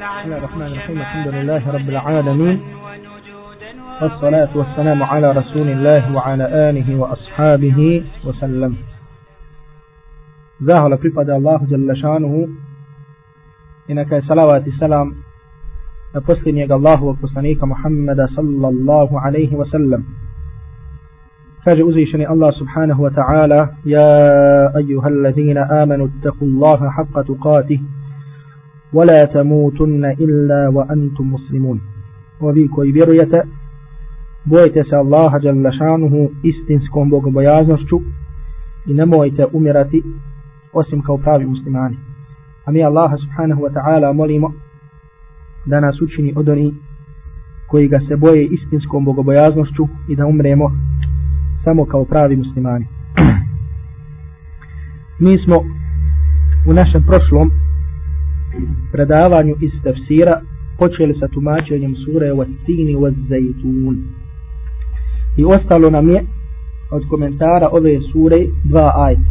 بسم الله الرحمن الرحيم. الحمد لله رب العالمين. والصلاة والسلام على رسول الله وعلى آله وأصحابه وسلم. ذاهل في قد الله جل شانه إنك سلوات السلام أبسطن يقى الله وقصنيك محمد صلى الله عليه وسلم فجأوزيشني الله سبحانه وتعالى يا أيها الذين آمنوا اتقوا الله حق تقاته ولا تموتن إلا وأنتم مسلمون antum muslimun. Ovi koji vjerujete bojite se Allaha jalla šanuhu istinskom bogobojaznošću i nemojte umirati osim kao pravi muslimani. A mi Allaha subhanahu wa ta'ala molimo da nas učini od oni koji ga se boje istinskom bogobojaznošću i da umremo samo kao pravi muslimani. Mi smo u našem prošlom predavanju iz tefsira počeli sa tumačenjem sure wa tini. I ostalo nam je od komentara ove sure dva ajta.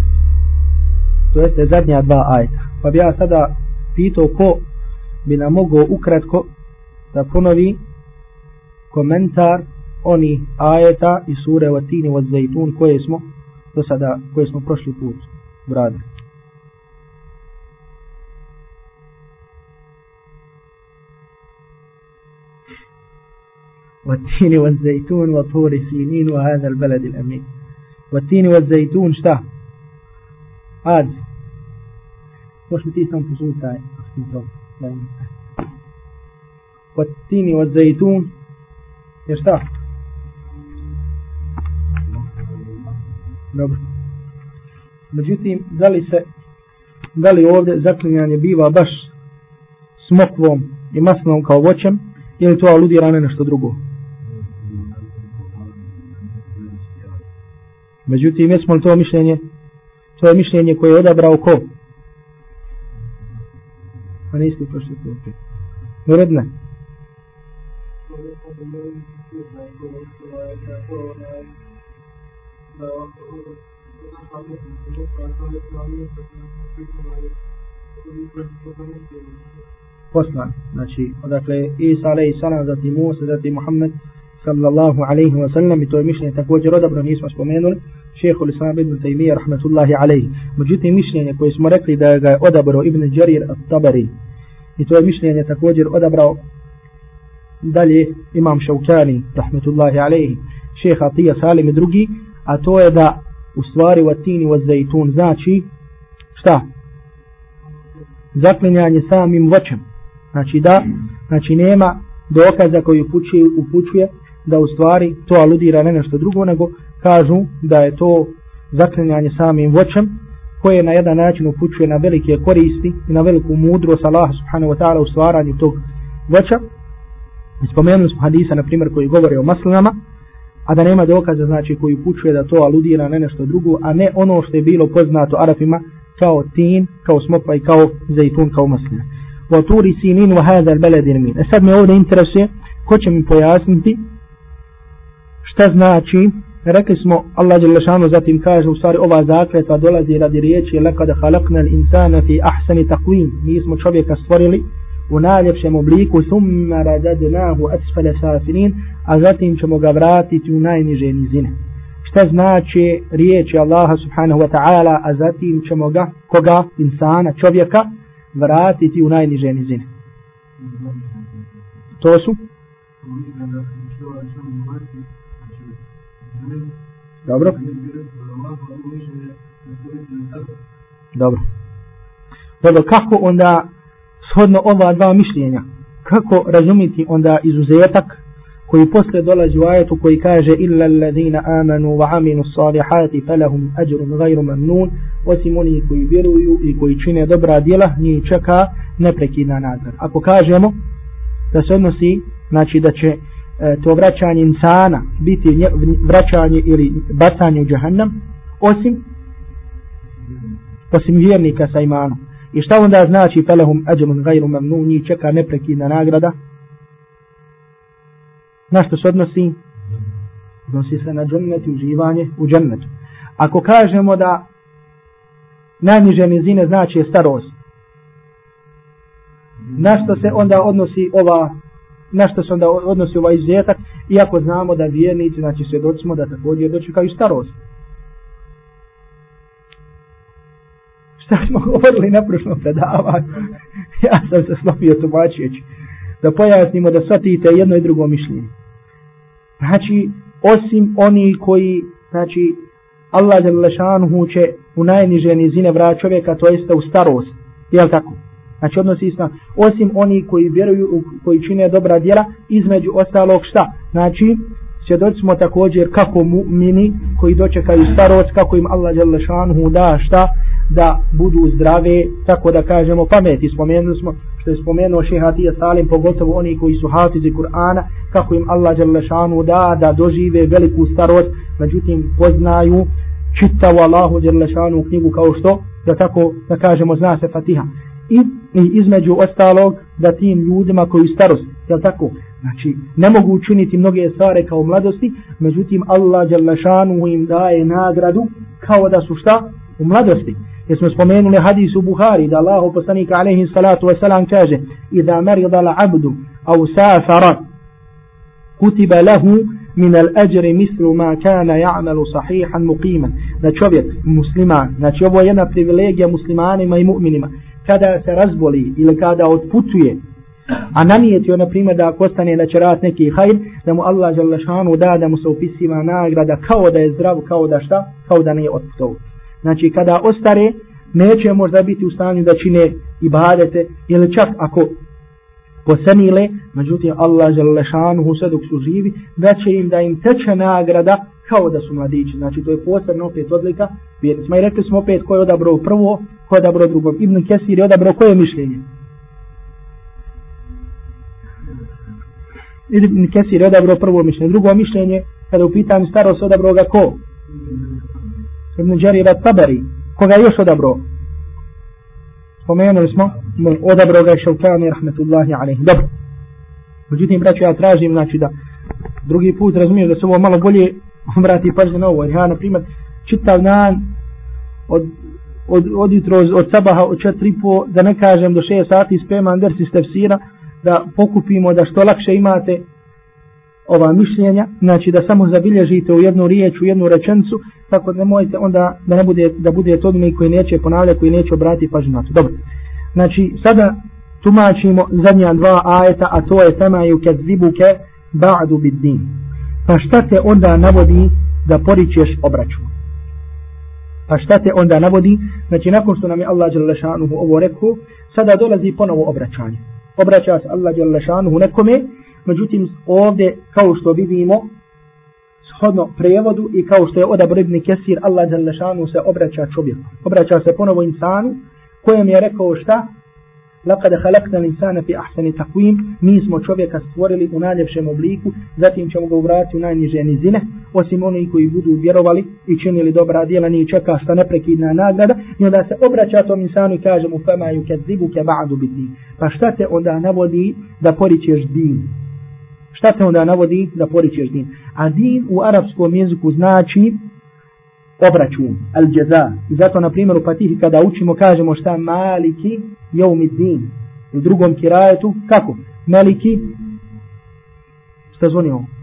To jeste zadnja dva ajta. Pa bi ja sada pitao ko bi nam mogao ukratko da ponovi komentar oni ajeta i sure o tini koje smo do sada, koje smo prošli put uradili. والتين والزيتون وطور سينين وهذا البلد الأمين والتين والزيتون شتا عاد مش متيسم فصول تاي والتين والزيتون يشتا Dobro. Međutim, da li se da li ovdje zaklinjanje biva baš smokvom i masnom kao voćem ili to aludira na nešto drugo? Međutim, jesmo li to mišljenje to je mišljenje koje je odabrao ko? A niste prošli to opet. Uredne. Poslan. Znači, odakle Isa alaihi salam, zatim Musa, zatim Muhammed sallallahu alaihi wa sallam i to je mišljenje također odabro nismo spomenuli šehu l-Islam ibn Taymiyyah rahmatullahi alaihi. Međutim mišljenje koje smo rekli da ga je odabrao ibn Jarir at-Tabari i to je mišljenje također odabrao dalje imam Šaukani rahmatullahi alaihi šeha Atija Salim i drugi a to je da u stvari vatini wa zajtun znači šta? Zaklinjanje samim voćem. Znači da znači nema dokaza koji upućuje, upućuje da u stvari to aludira ne nešto drugo, nego kažu da je to zaklinjanje samim voćem, koje na jedan način upućuje na velike koristi i na veliku mudrost Allaha subhanahu wa ta'ala u stvaranju tog voća. Spomenuli smo hadisa, na primjer, koji govore o maslinama, a da nema dokaza, znači, koji upućuje da to aludira na nešto drugo, a ne ono što je bilo poznato Arafima kao tin, kao smokva i kao zajtun, kao maslina. Wa turi sinin wa hada al-balad min. E sad me ovdje interesuje, ko će mi pojasniti šta znači rekli smo Allah dželle šanu zatim kaže u stvari ova zakletva dolazi radi riječi lekad halaknal insana fi ahsani taqwim. Mi smo čovjeka stvorili u najljepšem obliku summa radadnahu asfala safilin a zatim ćemo ga vratiti u najniže nizine. Šta znači riječi Allaha subhanahu wa ta'ala a zatim ćemo ga koga? Insana čovjeka vratiti u najniže nizine. To su Dobro. Dobro. Dobro, kako onda shodno ova dva mišljenja, kako razumiti onda izuzetak koji posle dolazi u ajetu koji kaže illa alladhina amanu wa aminu salihati falahum ajrun ghayru mamnun osim oni koji vjeruju i koji čine dobra djela njih čeka neprekidna nagrada ako kažemo da se odnosi znači da će E, to vraćanje insana biti vraćanje ili bacanje u džahannam osim osim vjernika sa imanom. I šta onda znači pelehum ađemun gajru mamnu njih čeka neprekidna nagrada? Na što se odnosi? Odnosi se na džennet i uživanje u džennetu. Ako kažemo da najniže nizine znači je starost na što se onda odnosi ova na što se onda odnosi ovaj izuzetak iako znamo da vjernici znači svjedoci smo da također dočekaju starost. Šta smo govorili na prošlom predavanju? Ja sam se slopio tumačeći da pojasnimo da shvatite jedno i drugo mišljenje. Znači osim oni koji znači Allah je će u najniže nizine vrat čovjeka to jeste u starost jel tako? Znači odnosi se osim oni koji vjeruju, koji čine dobra djela, između ostalog šta? Znači, svjedoci smo također kako mu'mini koji dočekaju starost, kako im Allah Đalešanhu da šta? Da budu zdrave, tako da kažemo pameti. Spomenuli smo što je spomenuo šehatija Salim, pogotovo oni koji su hafizi Kur'ana, kako im Allah Đalešanhu da da dožive veliku starost, međutim poznaju čitavu Allahu Đalešanhu knjigu kao što, da tako da kažemo zna se Fatiha i, i između ostalog da tim ljudima koji starost, je tako? Znači, ne mogu učiniti mnoge stvari kao mladosti, međutim Allah Đalešanu im daje nagradu kao da su šta? U mladosti. Jer smo spomenuli hadis u Buhari, da Allah poslanika alaihi salatu wasalam kaže Iza merida la abdu au safara kutiba lahu min al ajri mislu ma kana ya'malu sahihan muqiman da čovjek musliman znači ovo je jedna privilegija muslimanima i mu'minima kada se razboli ili kada otputuje, a namijetio, na primjer, da ako ostane da će rat neki hajr, da mu Allah šanu da, da mu se upisiva nagrada kao da je zdrav, kao da šta, kao da nije otputov. Znači, kada ostare, neće možda biti u stanju da čine ibadete, ili čak ako posenile, međutim, Allah šanu sve dok su živi, da će im da im teče nagrada kao da su mladići. Znači, to je posebno opet odlika vjernicima. I rekli smo opet ko je odabrao prvo, ko je odabrao drugo. Ibn Kesir je odabrao koje mišljenje? Ibn Kesir je odabrao prvo mišljenje. Drugo mišljenje, kada u pitanju starost odabrao ga ko? Ibn Đarira Tabari. Koga je još odabrao? Spomenuli smo, odabrao ga je Šaukani, rahmetullahi alaihi. Dobro. Međutim, braću, ja tražim, znači da drugi put razumijem da se ovo malo bolje obrati pažnje na ovo. Ja, na primjer, čitav dan od, od, od jutro, od sabaha, od četiri po, da ne kažem do šest sati spremam dersi stefsira, da pokupimo da što lakše imate ova mišljenja, znači da samo zabilježite u jednu riječ, u jednu rečencu, tako da nemojte onda da ne bude, da bude to mi koji neće ponavljati, koji neće obrati pažnju na to. Dobro. Znači, sada tumačimo zadnja dva ajeta, a to je tema ju kad ba'du bid din. Pa šta te onda navodi da poričeš obračun? Pa šta te onda navodi? Znači nakon što nam je Allah Đalešanuhu ovo rekao, sada dolazi ponovo obraćanje. Obraća se Allah Đalešanuhu nekome, međutim ovdje kao što vidimo, shodno prevodu i kao što je odabro ibn Kesir, Allah Đalešanuhu se obraća čovjeku. Obraća se ponovo insanu kojem je rekao šta? لقد خلقنا الانسان في احسن تقويم ميز مو چوبيكا ستوريلي у најлепшем облику затим ћемо га уврати у најниже osim осим koji budu vjerovali i činili dobra djela, дела čeka чека neprekidna nagrada, награда и онда се обраћа том инсану и каже му фама юкадзибу ке баду бидни па шта те онда наводи да поричеш дин шта те онда наводи да поричеш дин а дин у obračun, al jaza. I zato, na primjer, u Fatihi, kada učimo, kažemo šta maliki jeumi din. U drugom kirajetu, kako? Maliki, šta zvoni ovo?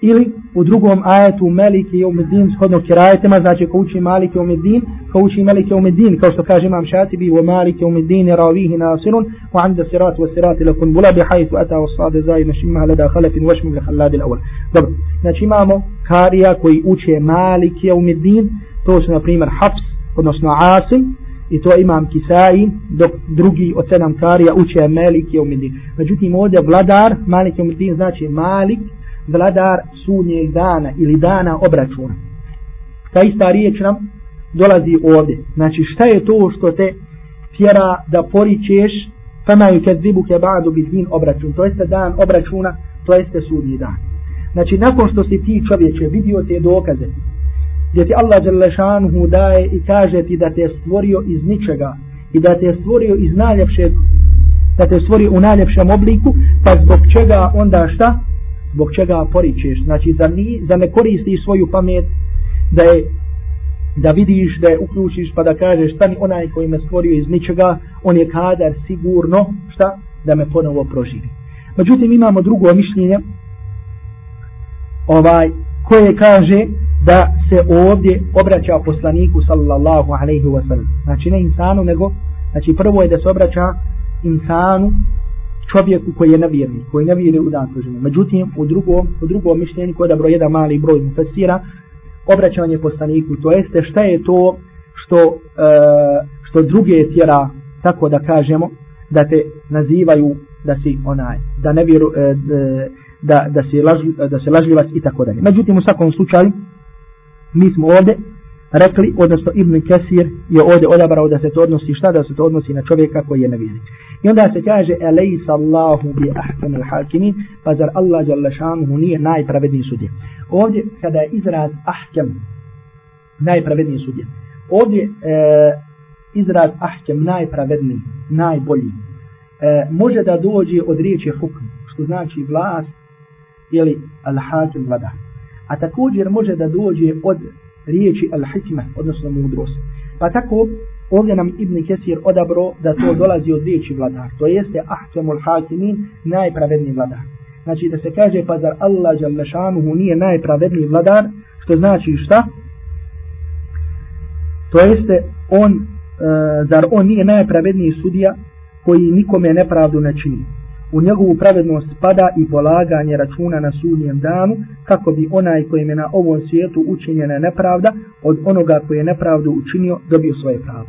Ili u drugom ajetu Melike i Umedin shodno kirajetima, znači ko uči Malike i Umedin, ko uči Melike i Umedin, kao što kaže imam Šatibi, u Malike i Umedin je ravihi nasirun, u anda sirat wa sirat ila kun bula bihajtu ata wa sade zai našimma leda halefin vašmim li haladi l'awal. Dobro, znači imamo karija koji uče Malike i Umedin, to su na primjer Hafs, odnosno Asim, i to imam Kisai, dok drugi od sedam karija uče Malike i Umedin. Međutim, ovdje vladar, Malik i Umedin znači Malik, vladar sunnjeg dana ili dana obračuna. Ta ista riječ nam dolazi ovdje. Znači šta je to što te tjera da poričeš fama ju kad zibu ke ba'du bi din obračun. To jeste dan obračuna, to jeste sudnji dan. Znači nakon što si ti čovječe vidio te dokaze gdje ti Allah Đalešanhu daje i kaže ti da te stvorio iz ničega i da te stvorio iz najljepšeg da te stvorio u najljepšem obliku pa zbog čega onda šta zbog čega poričeš, znači da, ni, da ne koristiš svoju pamet, da je da vidiš da je uključiš pa da kažeš stani onaj koji me stvorio iz ničega on je kadar sigurno šta? Da me ponovo proživi. Međutim imamo drugo mišljenje ovaj koje kaže da se ovdje obraća poslaniku sallallahu alaihi wa sallam. Znači ne insanu nego znači prvo je da se obraća insanu čovjeku koji je nevjernik, koji ne vjeruje u dan suđenja. Međutim, u drugom, u drugom mišljenju, koje je dobro jedan mali broj mufesira, obraćanje poslaniku, to jeste šta je to što, e, što druge tjera, tako da kažemo, da te nazivaju da si onaj, da ne vjeru, e, da, da, si laž, da se lažljivac i tako dalje. Međutim, u svakom slučaju, mi smo ovdje rekli, odnosno Ibn Kesir je ovdje odabrao da se to odnosi šta, da se to odnosi na čovjeka koji je nevjernik. I onda se kaže, elejsa Allahu bi ahkam al hakimin, pa zar Allah jalla šanuhu nije najpravedniji sudje. Ovdje, kada je izraz ahkam, najpravedniji sudje, ovdje e, izraz ahkam, najpravedniji, najbolji, e, može da dođe od riječi hukm, što znači vlast, ili al-hakim vlada. A također može da dođe od riječi al-hikma, odnosno mudrost. Pa tako, ovdje nam Ibn Kesir odabro da to dolazi od riječi vladar. To jeste ahkamul hakimin, najpravedniji vladar. Znači da se kaže pa zar Allah Đalešanuhu nije najpravedniji vladar, što znači šta? To jeste on, e, zar on nije najpravedniji sudija koji nikome nepravdu ne čini u njegovu pravednost spada i polaganje računa na sudnjem danu, kako bi onaj kojem je na ovom svijetu učinjena nepravda, od onoga koji je nepravdu učinio, dobio svoje pravo.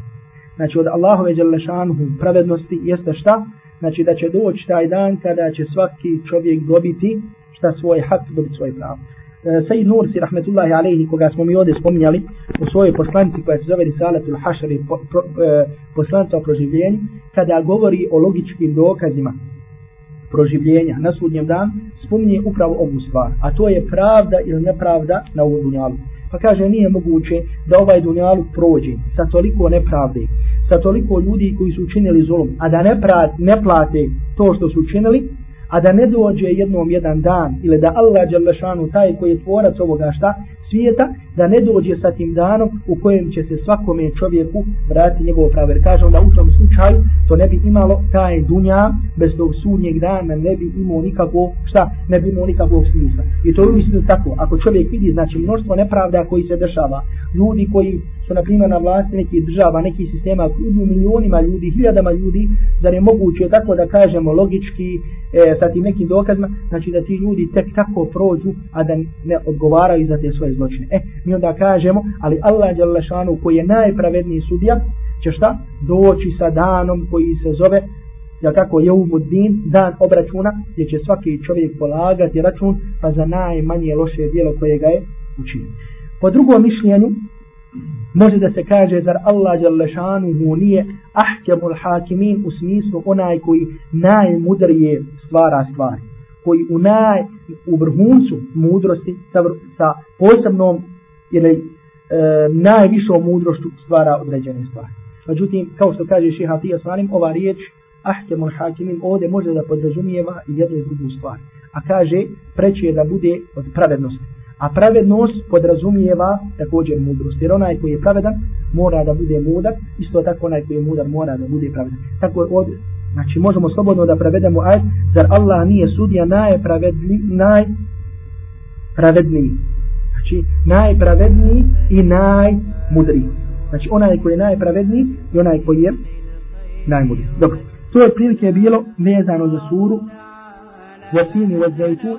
Znači od Allahove Đelešanuhu pravednosti jeste šta? Znači da će doći taj dan kada će svaki čovjek dobiti šta svoj hak, dobiti svoje pravo. E, Sejid Nursi, rahmetullahi alaihi, koga smo mi ovdje spominjali u svojoj poslanici koja se zove Risalatul Hašari, po, pro, e, poslanca o proživljenju, kada govori o logičkim dokazima proživljenja na sudnjem dan spominje upravo ovu stvar, a to je pravda ili nepravda na ovom dunjalu. Pa kaže, nije moguće da ovaj dunjalu prođe sa toliko nepravde, sa toliko ljudi koji su učinili zulum, a da ne, pra, ne plate to što su učinili, a da ne dođe jednom jedan dan, ili da Allah Đalešanu, taj koji je tvorac ovoga šta, svijeta, da ne dođe sa tim danom u kojem će se svakome čovjeku vratiti njegovo pravo. Jer kažem da u tom slučaju to ne bi imalo taj dunja bez tog sudnjeg dana, ne bi imao nikako šta, ne bi imao nikakvog smisla. I to je uistinu tako. Ako čovjek vidi, znači mnoštvo nepravda koji se dešava, ljudi koji su na primjer na vlasti nekih država, nekih sistema, koji milionima ljudi, hiljadama ljudi, zar je moguće tako da kažemo logički e, sa tim nekim dokazima, znači da ti ljudi tek tako prođu, a da ne odgovaraju za te svoje zločine. E, mi onda kažemo, ali Allah Đalešanu koji je najpravedniji sudija, će šta? Doći sa danom koji se zove ja tako je umuddin, dan obračuna, gdje će svaki čovjek polagati račun, pa za najmanje loše dijelo koje ga je učinio. Po drugom mišljenju, može da se kaže, zar Allah Đalešanu mu nije ahkemul hakimin u smislu onaj koji najmudrije stvara stvari koji u naj u vrhuncu mudrosti sa, sa posebnom ili e, najvišom mudrošću stvara određene stvari. Međutim, kao što kaže Šeha Tija Salim, ova riječ Ahkemul Hakimin ovdje može da podrazumijeva i jednu i drugu stvar. A kaže, preće je da bude od pravednosti. A pravednost podrazumijeva također mudrost. Jer onaj koji je pravedan mora da bude mudar, isto tako onaj koji je mudar mora da bude pravedan. Tako je ovdje, Znači možemo slobodno da prevedemo ajet, zar Allah nije sudija najpravedniji, najpravedniji. Znači najpravedniji i najmudriji. Znači onaj koji je najpravedniji i onaj koji je najmudriji. Dobro, to je prilike bilo vezano za suru Wasini wa zaitu